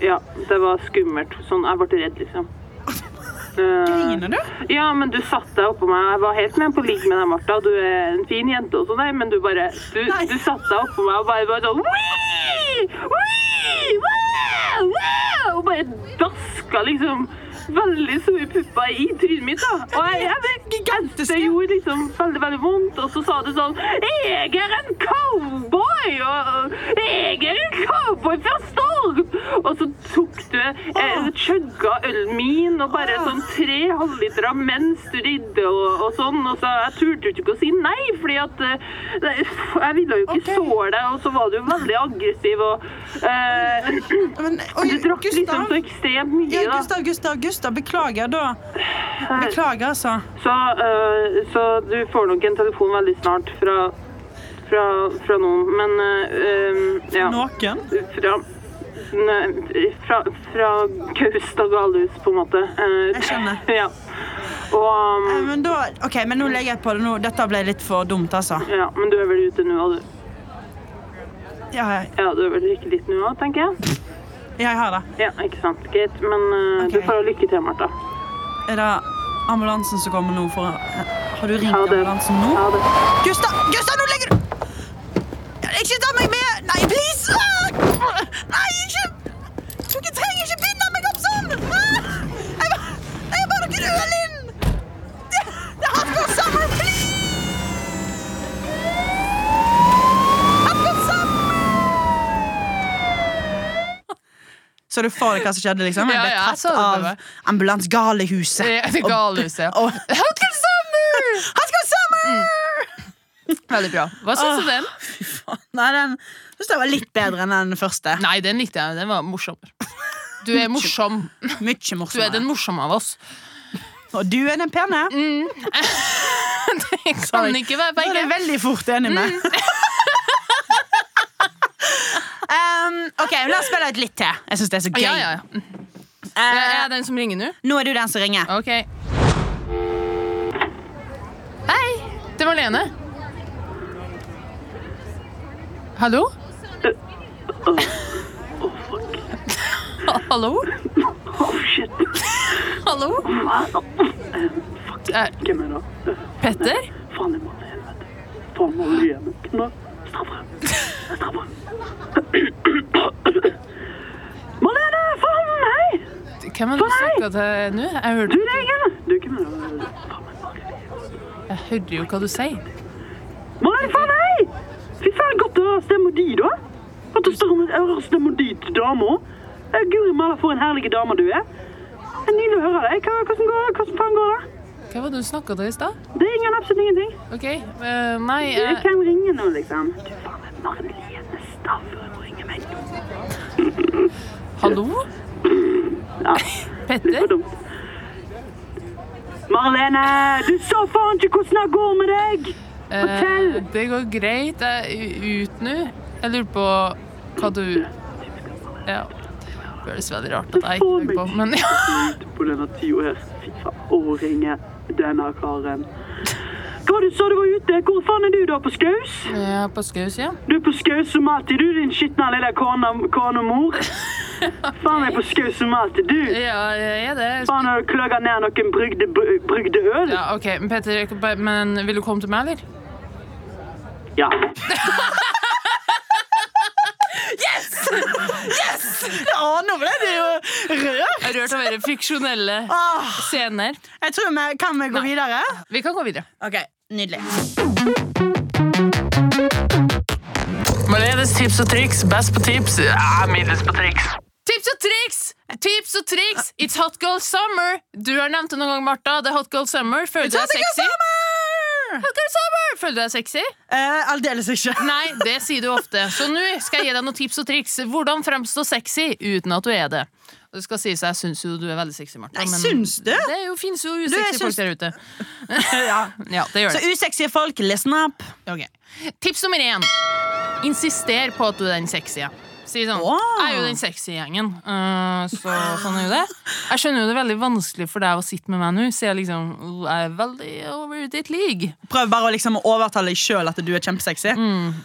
ja, det var skummelt. Sånn, jeg ble redd, liksom. Eh, Griner du? Ja, men du satte deg oppå meg. Jeg var helt med på å ligge med deg, Martha. Du er en fin jente og sånn, men du bare Du, du satte deg oppå meg og bare, bare sånn «Wii! Wii! Wow! Wow!» Og bare daska liksom veldig store pupper i trynet mitt, da. Og jeg, jeg, jeg, det gjorde liksom veldig, veldig vondt. Og så sa du sånn Jeg er en cowboy! Og jeg er en cowboy fra Stord! Og så tok du eh, chugga ølen min og bare sånn tre halvliter mens du ridde og, og sånn. Og så jeg turte jo ikke å si nei, fordi at eh, Jeg ville jo ikke okay. såre deg, og så var du veldig aggressiv og eh, Men, oi, Du drakk liksom så ekstremt mye, Ja, da. Gustav, Gustav, Gustav, beklager da. Beklager, altså. Så, uh, så du får nok en telefon veldig snart fra, fra, fra noen, men uh, ja. Noen? Fra, ne, fra, fra Gaustad galehus, på en måte. Uh, Jeg skjønner. Ja. Og, Eh, um, Men da, ok, men nå legger jeg på det nå. Dette ble litt for dumt, altså. ja, men du er vel ute nå, og du? Ja, jeg, Ja, du er vel ikke litt nå, tenker jeg? Jeg har det. Ja, ikke sant. Greit. Men uh, okay. du får ha lykke til, Martha. Er det ambulansen som kommer nå for Har du ringt ambulansen nå? Ha det. Gustav! Gustav, nå legger du Ikke ta meg med! Nei, please! Så du for deg hva som skjedde? liksom? Jeg ble ja, tatt av meg. ambulansegalehuset. Det er galhuset, ja. Og Hotel Summer! Hot skal Summer! sommer! Veldig bra. Hva syns du om den? Nei, den synes jeg var litt bedre enn den første. Nei, den likte jeg. Den var morsommere. Du er morsom. Mye Du er den morsomme av oss. Og du er den pene. Det kan ikke være Det er jeg veldig fort enig med. um, ok, La oss spille ut litt til. Jeg synes det er så gøy. Ja, ja, ja. Uh, Er jeg den som ringer nå? nå er du den som ringer. Ok. Hei, det var Lene. Hallo? Fuck. Hallo? Oh, shit. Hallo? Fuck, Hvem er det? Petter? Faen, jeg må til helvete. Faen, må du igjen. Hvem da? Straffe. Straffe. Marlene, faen, hei! Hvem er det du snakker til nå? Jeg Du, hørte. Du, hvem er jeg hører jo hva du sier. Nei, faen, hei! Fy faen, godt å høre stemmen din, da. Godt å stemme- din til dama. Guri malla, for en herlig dame du er. Det er Nydelig å høre deg. Hvordan går? Hvordan faen går det? Hva var det du snakka til i stad? Det er ingen absolutt ingenting. Ok, uh, nei Jeg eh, kan ringe nå, liksom. Du, faen, det Marlene Stavrum ringer meg nå. Hallo? Ja, litt Petter? for dumt. Marlene, du sa faen ikke hvordan det går med deg! Fortell! Eh, det går greit. Jeg er ute nå. Jeg lurer på hva du Ja. Det føles veldig rart at jeg ikke hører på, men ja. Ut på denne tida her. Fy faen, å ringe denne karen. Hva du sa du var ute? Hvor faen er du da? På Skaus? Ja, på Skaus, ja. Du er på Skaus som alltid, du, din skitne lille kornemor. Faen er på Skaus som alltid, du. Ja, jeg er det. Faen har du kløga ned noen brygde, brygde øl? Ja, ok, men Petter, bare- men vil du komme til meg, eller? Ja. Å, nå ble du jo rørt! Rørt over fiksjonelle Åh, scener. jeg tror vi Kan vi gå Nei. videre? Vi kan gå videre. Ok, Nydelig. Marlenes tips og triks. Best på tips. Ja, middels på triks. Tips og triks! Tips og triks! It's hot girl summer! Du har nevnt det noen gang, Martha. Det er hot girl summer. Føler du deg sexy? Hot girl summer! Føler du deg sexy? Eh, Aldeles ikke. Nei, det sier du ofte. Så nå skal jeg gi deg noen tips og triks. Hvordan fremstå sexy uten at du er det. Og det skal sies, Jeg syns jo du er veldig sexy, Martha. Nei, syns du? Det jo, finnes jo usexy folk der ute. Ja. Ja, det gjør Så usexy folk, listen up. Okay. Tips nummer én. Insister på at du er den sexy. Si sånn. Wow. Jeg er jo den sexy gjengen. Uh, så sånn er jo det. Jeg skjønner jo det er veldig vanskelig for deg å sitte med meg nå, så jeg liksom jeg er veldig over ditt league. Prøv bare å liksom overtale deg sjøl at du er kjempesexy.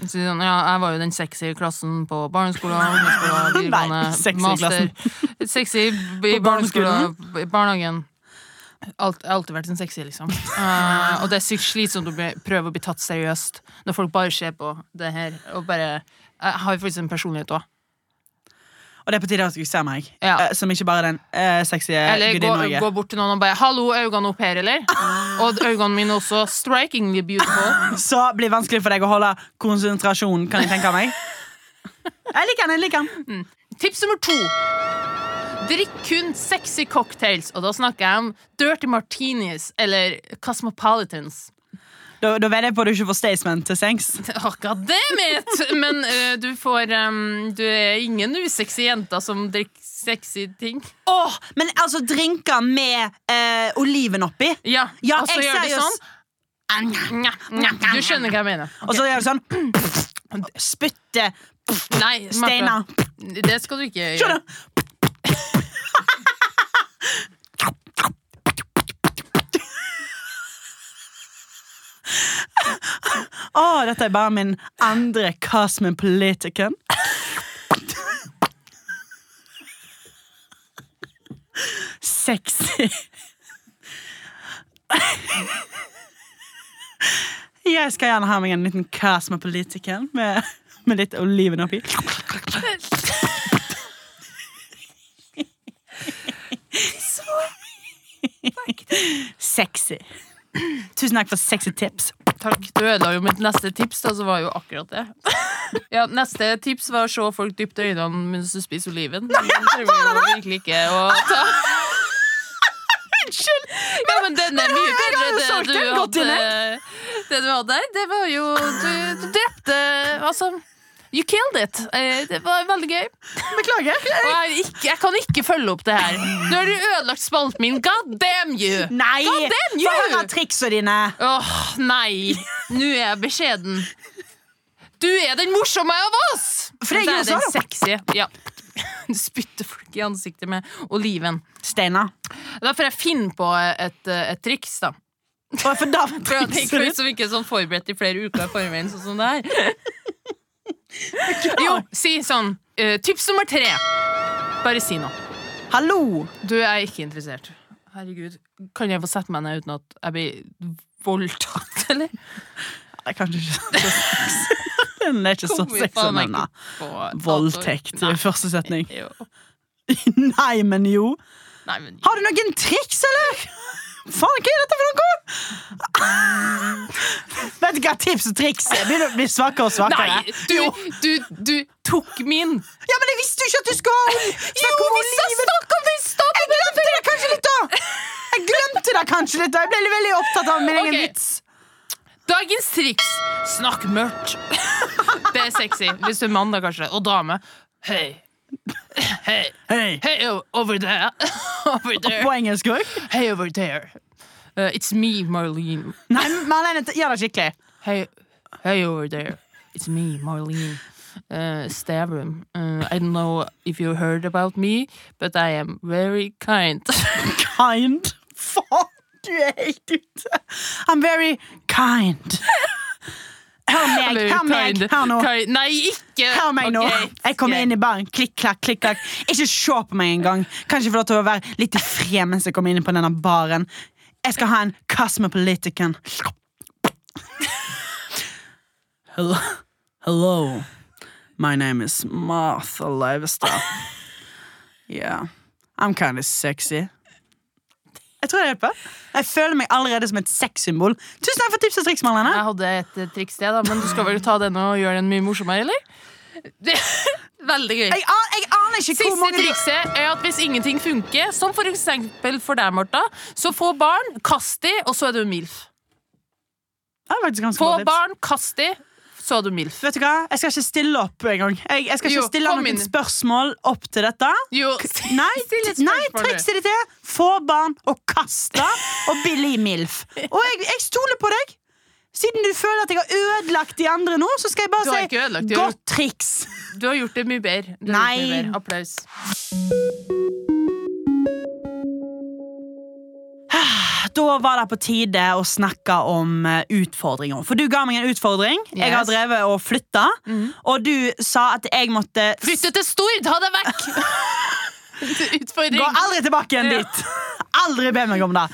Si sånn, ja, jeg var jo den sexy i klassen på barneskolen, ungdomsskolen, videregående, sexy i master. Sexy i barneskolen, i barnehagen. Alt, jeg har alltid vært en sexy, liksom. Uh, og det er sykt slitsomt å prøve å bli tatt seriøst når folk bare ser på det her. Og bare Jeg har jo faktisk en personlighet òg. Og det er på tide at du ser meg. Ja. uh, som ikke bare den uh, sexy Eller gå, gudinnen jeg gå er. bort til noen og bare 'Hallo, øynene opp her', eller? Og øynene mine er også strikingly beautiful. Så blir det vanskelig for deg å holde konsentrasjonen, kan jeg tenke meg. Jeg liker den. jeg liker den Tips nummer to. Drikk kun sexy cocktails, og da snakker jeg om dirty martinis eller cosmopolitans. Da, da vet jeg på at du ikke får Staysman til sengs. Akkurat det, mitt! Men uh, du får um, Du er ingen usexy jenter som drikker sexy ting. Åh, men altså drinker med uh, oliven oppi. Ja, Ja, og så gjør du sånn. Du skjønner hva jeg mener. Og så gjør du sånn Spytte Nei, Steiner. Det skal du ikke gjøre. Skjønner Å, dette er bare min andre Cosmopolitican. Sexy. Jeg skal gjerne ha meg en liten Cosmopolitican med, med litt oliven oppi. Sexy. Tusen takk for sexy tips. Takk. Du ødela jo mitt neste tips, da, så var jo akkurat det. Ja, Neste tips var å se folk dypt i øynene mens du spiser oliven. Den trenger jo virkelig ikke å ta. Unnskyld! Ja, men den er mye bedre enn det du hadde. Det du hadde der, det var jo Du, du drepte Altså, you killed it. Eh, Det var veldig gøy. Beklager. Jeg, jeg kan ikke følge opp det her. Nå har du ødelagt spalten min. God damn you! Nei! God damn you! Få høre triksene dine. Åh, nei. Nå er jeg beskjeden. Du er den morsomme av oss! For det Men er så jo den sexy. Ja. Du spytter folk i ansiktet med oliven. Steina. Da får jeg finne på et, et triks, da. For da For at jeg trikset ditt. som ikke er sånn forberedt i flere uker i forveien, sånn som det her. Jo, si sånn eh, Tips nummer tre. Bare si noe. Hallo! Du er ikke interessert. Herregud, kan jeg få sette meg ned uten at jeg blir voldtatt, eller? Det er kanskje ikke så sexy. Den er ikke så Kommer sexy faen som meg den da. ikke på. Voldtekt i Nei. første setning. Jo. Nei, men jo. Nei, men Har du noen triks, eller? Faen, hva er dette for noe? Vet du hva tips og triks er? Begynner å bli svakere og svakere. Nei, du, du, du tok min. Ja, men jeg visste jo ikke at du skulle snakke om oliven. Jeg glemte det kanskje litt, da! Jeg glemte det kanskje litt, da. Jeg ble veldig opptatt av min egen vits. Dagens triks. Snakk mørkt. Det er sexy. Hvis du er mann, da kanskje. Og dame. Hei. Hei. Hey. Hey, over there. Over there. På engelsk òg? Hey, over there. Uh, it's me, Marlene. Nei, Marlene, gjør det skikkelig. Hey, hey, over there. It's me, Marlene. Uh, Stavrum. Uh, I don't know if you heard about me, but I am very kind. Kind. Faen, du er helt ute. I'm very kind. Hør meg, hør meg, hør nå. Nei, ikke Hør meg nå. Jeg kommer inn i baren. Klikk, klakk, klikk, klakk. Ikke se på meg engang. Kanskje få lov til å være litt i fred mens jeg kommer inn på denne baren. Jeg skal ha en Cosmopolitican. Hello. Hello. My name is Martha Leivestad. Yeah. I'm kind of sexy. Jeg tror det hjelper. Jeg føler meg allerede som et sexsymbol. Tusen takk for tips og triks, Marlene. Jeg hadde et eh, triks til, da, men du skal vel ta den og gjøre den mye morsommere, eller? Det, veldig gøy. Jeg, an jeg aner ikke hvor Siste mange trikset er at hvis ingenting funker, som for eksempel for deg, Martha, så få barn, kast de, og så er du MILF. Det er faktisk ganske Få bra tips. barn, kast de, så du MILF. Vet du hva? Jeg skal ikke stille opp engang. Jeg, jeg skal ikke Jo, stille noen inn. spørsmål opp til dette. Jo, Nei, nei trikset ditt er få barn og kaste og billig MILF. Og jeg, jeg stoler på deg. Siden du føler at jeg har ødelagt de andre nå, så skal jeg bare si ødelagt, godt triks. Du har gjort det mye bedre. Du har mye Nei. bedre. Applaus. Da var det på tide å snakke om eh, utfordringer. For du ga meg en utfordring. Jeg har drevet og flytta, og du sa at jeg måtte Flytte til Stord! Ha det vekk! Utfordring. Gå aldri tilbake igjen Ja. dit. Aldri be meg om det.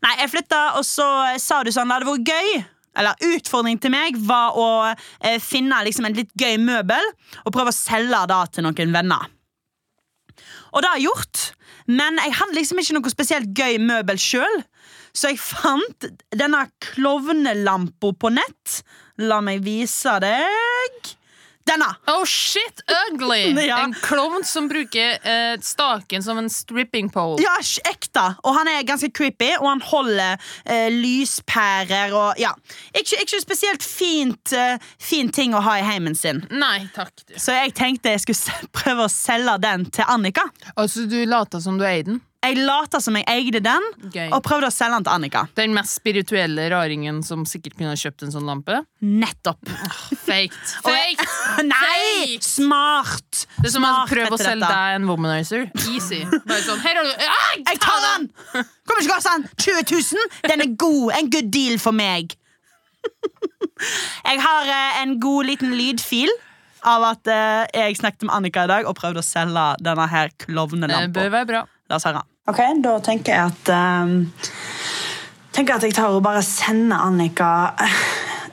Nei, jeg flytta, og så sa du sånn Det hadde vært gøy. Eller Utfordringen til meg var å eh, finne liksom en litt gøy møbel og prøve å selge det til noen venner. Og det har jeg gjort, men jeg hadde liksom ikke noe spesielt gøy møbel sjøl. Så jeg fant denne klovnelampa på nett. La meg vise deg. Denne. Oh shit, ugly! Ja. En klovn som bruker eh, staken som en stripping pole. Ja, ekte. Og han er ganske creepy, og han holder eh, lyspærer og ja. Ikke, ikke spesielt fint, eh, fin ting å ha i heimen sin. Nei takk. Du. Så jeg tenkte jeg skulle prøve å selge den til Annika. Altså, du later som du eier den? Jeg lata som jeg eide den, Gøy. og prøvde å selge den til Annika. Den mest spirituelle raringen som sikkert kunne ha kjøpt en sånn lampe? Nettopp. Faked. Faked! Nei! Smart! Det er som å prøve å selge deg en womanizer. Easy. Bare sånn, her har du ah, Jeg tar den! Kommer ikke koste den 20 000. Den er god. En good deal for meg. Jeg har eh, en god liten lydfil av at eh, jeg snakket med Annika i dag og prøvde å selge denne her Det bør være bra. La oss høre. Ok, da tenker jeg at um, Tenker at jeg tar og bare sender Annika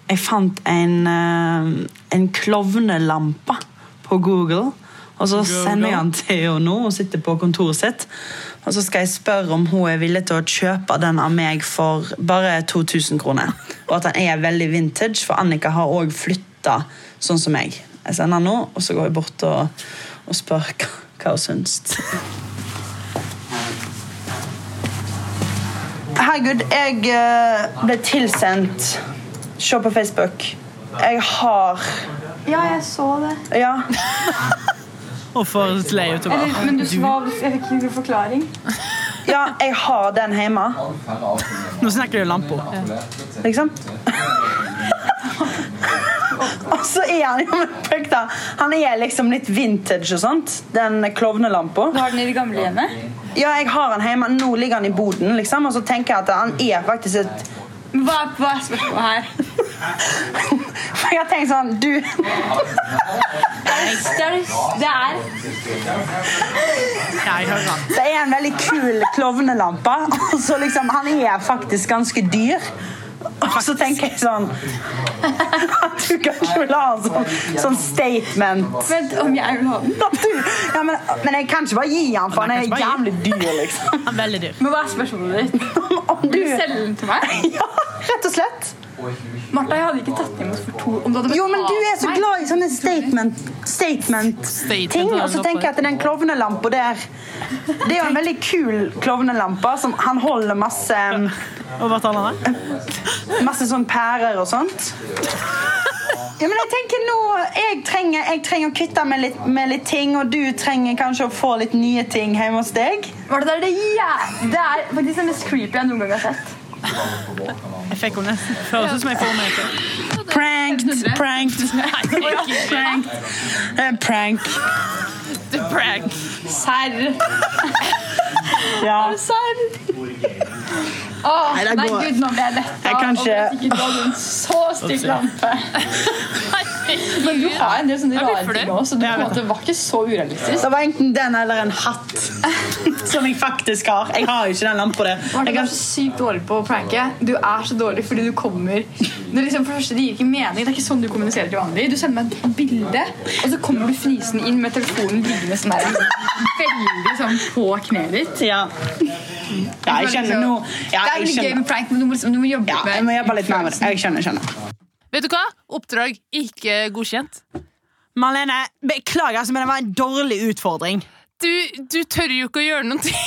Jeg fant en, um, en klovnelampe på Google. Og så sender jeg den til henne nå, hun sitter på kontoret sitt. Og så skal jeg spørre om hun er villig til å kjøpe den av meg for bare 2000 kroner. Og at den er veldig vintage, for Annika har òg flytta sånn som meg. Jeg sender den nå, og så går jeg bort og, og spør hva, hva hun syns. Herregud, jeg eh, ble tilsendt Se på Facebook. Jeg har Ja, jeg så det. Ja. Hvorfor lei ut Eller, men du svar, jeg fikk ikke noen forklaring. ja, jeg har den hjemme. Nå snakker du lampa. Liksom. Og så er han jo med. Han er liksom litt vintage og sånt. Den klovnelampa. Du har den i det gamle hjemmet? Ja, jeg har den hjemme. Nå ligger han i boden, liksom. Og så tenker jeg at han er faktisk et Hva, hva er spørsmålet her? For jeg har tenkt sånn Du Det er. Det er en veldig kul klovnelampe. Og så liksom Han er faktisk ganske dyr. Og så tenker jeg sånn At du kanskje vil ha en sånn, sånn statement. Vent, om jeg vil ha den? Du, ja, men, men jeg kan ikke bare gi han, for han er kan ikke jævlig dyr, liksom. Han er veldig dyr. Men hva er spørsmålet ditt? Om du du selger den til meg? Ja, rett og slett. Martha, jeg hadde ikke tatt imot for to om du hadde Jo, men du er så glad i sånne statement Statement-ting. Statement og så tenker jeg at den klovnelampa der Det er jo en veldig kul klovnelampe. Som han holder masse Og hva taler han? Masse sånn pærer og sånt. Ja, men jeg tenker nå Jeg trenger, jeg trenger å kutte med litt, med litt ting, og du trenger kanskje å få litt nye ting hjemme hos deg. Var det der det ja, Det er faktisk det mest creepy jeg noen gang har sett. Jeg fikk henne nesten. Føles ut som jeg får meg til. Pranked, pranked, pranked. Eh, Prank. The prank. Serr. Ja. Serr. Åh, Nei, nei, gud, nå ble jeg letta. Jeg kan ikke- over at ikke du en så stygg lampe. Men du har en del sånne rare ting også, så du, på en måte var ikke så urealistisk. Det var enten den eller en hatt. Som jeg faktisk har. Jeg har jo ikke den lampa der. Jeg du er så sykt dårlig på å pranke. Du er så dårlig fordi du kommer det, liksom, for det første, det gir ikke mening. Det er ikke sånn du kommuniserer til vanlig. Du sender meg et bilde, og så kommer du fnisende inn med telefonen liggende sånn der, veldig sånn på kneet ditt. Ja. ja, jeg kjenner noe Ja, er jeg veldig gøy med prank, men du må, liksom, du må jobbe Ja, med jeg må jobbe litt mer med det. Jeg skjønner, skjønner. Vet du hva? Oppdrag ikke godkjent. Marlene, beklager, altså, men det var en dårlig utfordring. Du, du tør jo ikke å gjøre noen ting.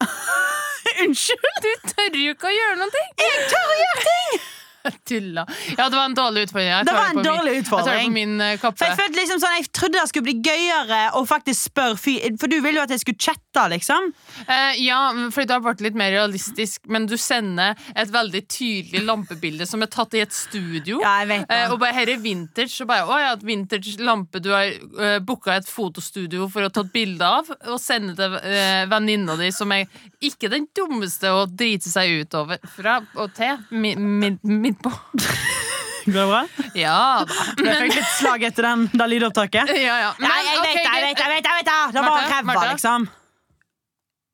Unnskyld! Du tør jo ikke å gjøre noen ting. Jeg tør å gjøre ting! Tulla. Ja, det var en dårlig utfordring. Jeg Det var en dårlig min, Jeg utfordring. på min eh, For. Jeg følte liksom sånn, jeg trodde det skulle bli gøyere å faktisk spørre fyr For du ville jo at jeg skulle chatte, liksom. Eh, ja, fordi det har vært litt mer realistisk, men du sender et veldig tydelig lampebilde som er tatt i et studio. Ja, jeg vet det. Eh, og bare her er vintage. Og bare, å ja, vintage lampe du har uh, booka et fotostudio for å ta et bilde av, og sende til uh, venninna di, som er ikke den dummeste å drite seg ut over. Fra og til. min mi- Midt på. Går det bra? Ja da. Jeg fikk litt slag etter den, det lydopptaket. Ja, ja. Men, Nei, jeg vet det, jeg vet det, jeg vet det, jeg vet det! Det var Martha, ræva, Martha. liksom.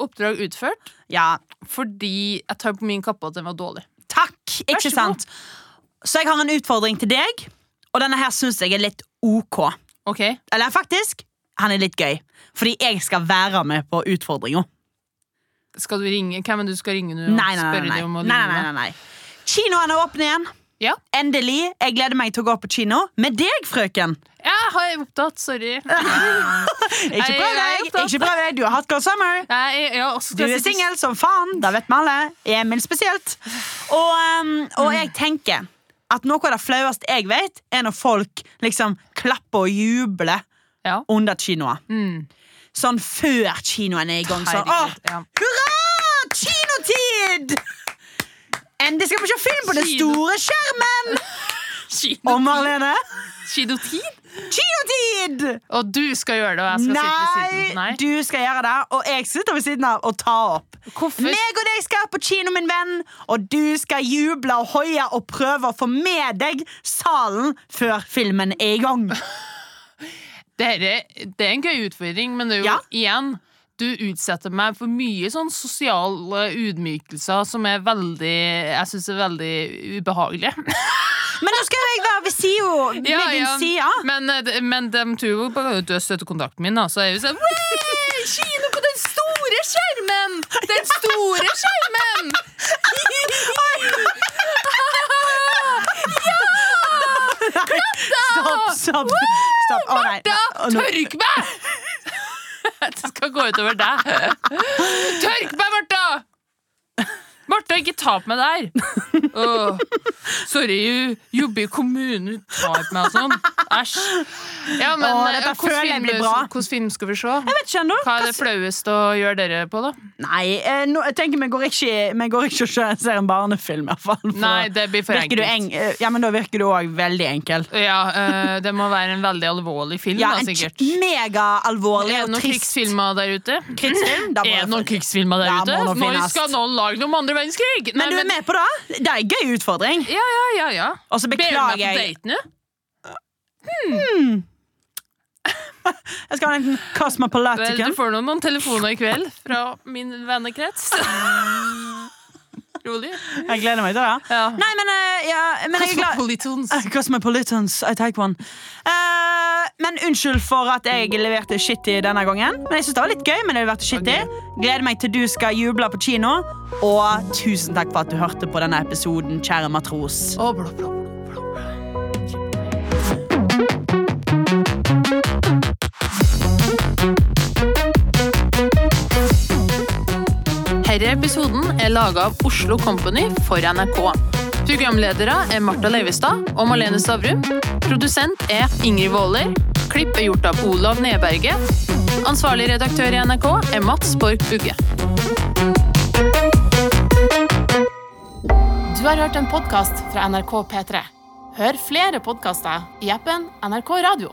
Oppdrag utført Ja, fordi jeg tar på min kappe at den var dårlig. takk! Vær Ikke så god. sant? Så jeg har en utfordring til deg, og denne her syns jeg er litt OK. Ok, Eller faktisk, han er litt gøy. Fordi jeg skal være med på utfordringa. Skal du ringe? Hvem er det du skal ringe nå? og Nei, nei, nei. spørre nei, dem om å nei, nei, meg? nei, nei. Kinoene er åpne igjen. Ja. Endelig. Jeg gleder meg til å gå på kino med deg, frøken. Ja, har jeg opptatt, sorry. Ikke prøv deg. Ikke prøv deg. Du har hatt girl summer. Jeg, Du er singel som faen. Da vet vi alle. Emil spesielt. Og, um, og jeg tenker at noe av det flaueste jeg vet, er når folk liksom klapper og jubler Ja. under kinoer. Mm. Sånn før kinoen er i gang. Sånn, Herregud, ja. hurra! Kinotid! Endelig skal vi se film på den store skjermen! Kino- Og Marlene Kinotid? kinotid! Og du skal gjøre det, og jeg skal sitte ved siden siden. Nei. du skal gjøre det, og jeg sitter ved siden av og tar opp. Hvorfor? Meg og deg skal på kino, min venn, og du skal juble og hoie og prøve å få med deg salen før filmen er i gang. Dere, det er en gøy utfordring, men det er jo Ja. igjen du utsetter meg for mye sånn sosiale udmykelser som er veldig Jeg syns er veldig ubehagelige. Men nå skal jo jeg være ved sida ved Ja, din ja. side. Men, de de- bare at du er støttekontakten min, da, så er jo sånn Kino på den store skjermen! Den store skjermen! Stopp, stopp. stopp. Å, nei. Da, tørk meg! Det skal gå utover deg. Tørk meg, Martha! Martha, ikke ta på meg der! Oh, sorry, jeg jobber i kommunen, ta på meg og sånn. Æsj. Ja, men Åh, eh, dette hvordan føler jeg film, blir bra. hvordan film skal vi se? Jeg vet ikke ennå. Hva er det flaueste å gjøre dere på, da? Nei, eh, nå, jeg tenker vi går ikke, vi går ikke og ser- ser en barnefilm, i hvert fall. for Nei, det blir for enkelt. eng, eh, ja, men da virker du òg veldig enkel. Ja, eh, Det må være en veldig alvorlig film, Ja, da, en sikkert. og trist. Er det noen krigsfilmer der ute? krigsfilm. Da må Er det noen krigsfilmer der Ja, ute? må nå Når skal noen lage noen om andre verdenskrig? Men du er med på det? Det er en gøy utfordring. Ja, ja, ja, ja. Og så Ber du meg beklager på jeg. date nå? Jeg skal ha en Vel, Cosmopolitan. du får nå noen telefoner i kveld fra min vennekrets. Rolig. Jeg gleder meg til det. Ja. Nei, men, uh, ja, men jeg er glad Cosmopolitans. Eh, Cosmopolitans, I take one. Uh, men unnskyld for at jeg leverte shitty denne gangen. Men jeg synes det var litt gøy. men jeg leverte shitty Gleder meg til du skal juble på kino. Og tusen takk for at du hørte på denne episoden, kjære matros. Blå, blå, blå. Herre episoden er laga av Oslo Company for NRK. Programledere er Marta Leivestad og Malene Stavrum. Produsent er Ingrid Waaler. Klipp er gjort av Olav Nedberget. Ansvarlig redaktør i NRK er Mats Borch Bugge. Du har hørt en podkast fra NRK P3. Hør flere podkaster i appen NRK Radio.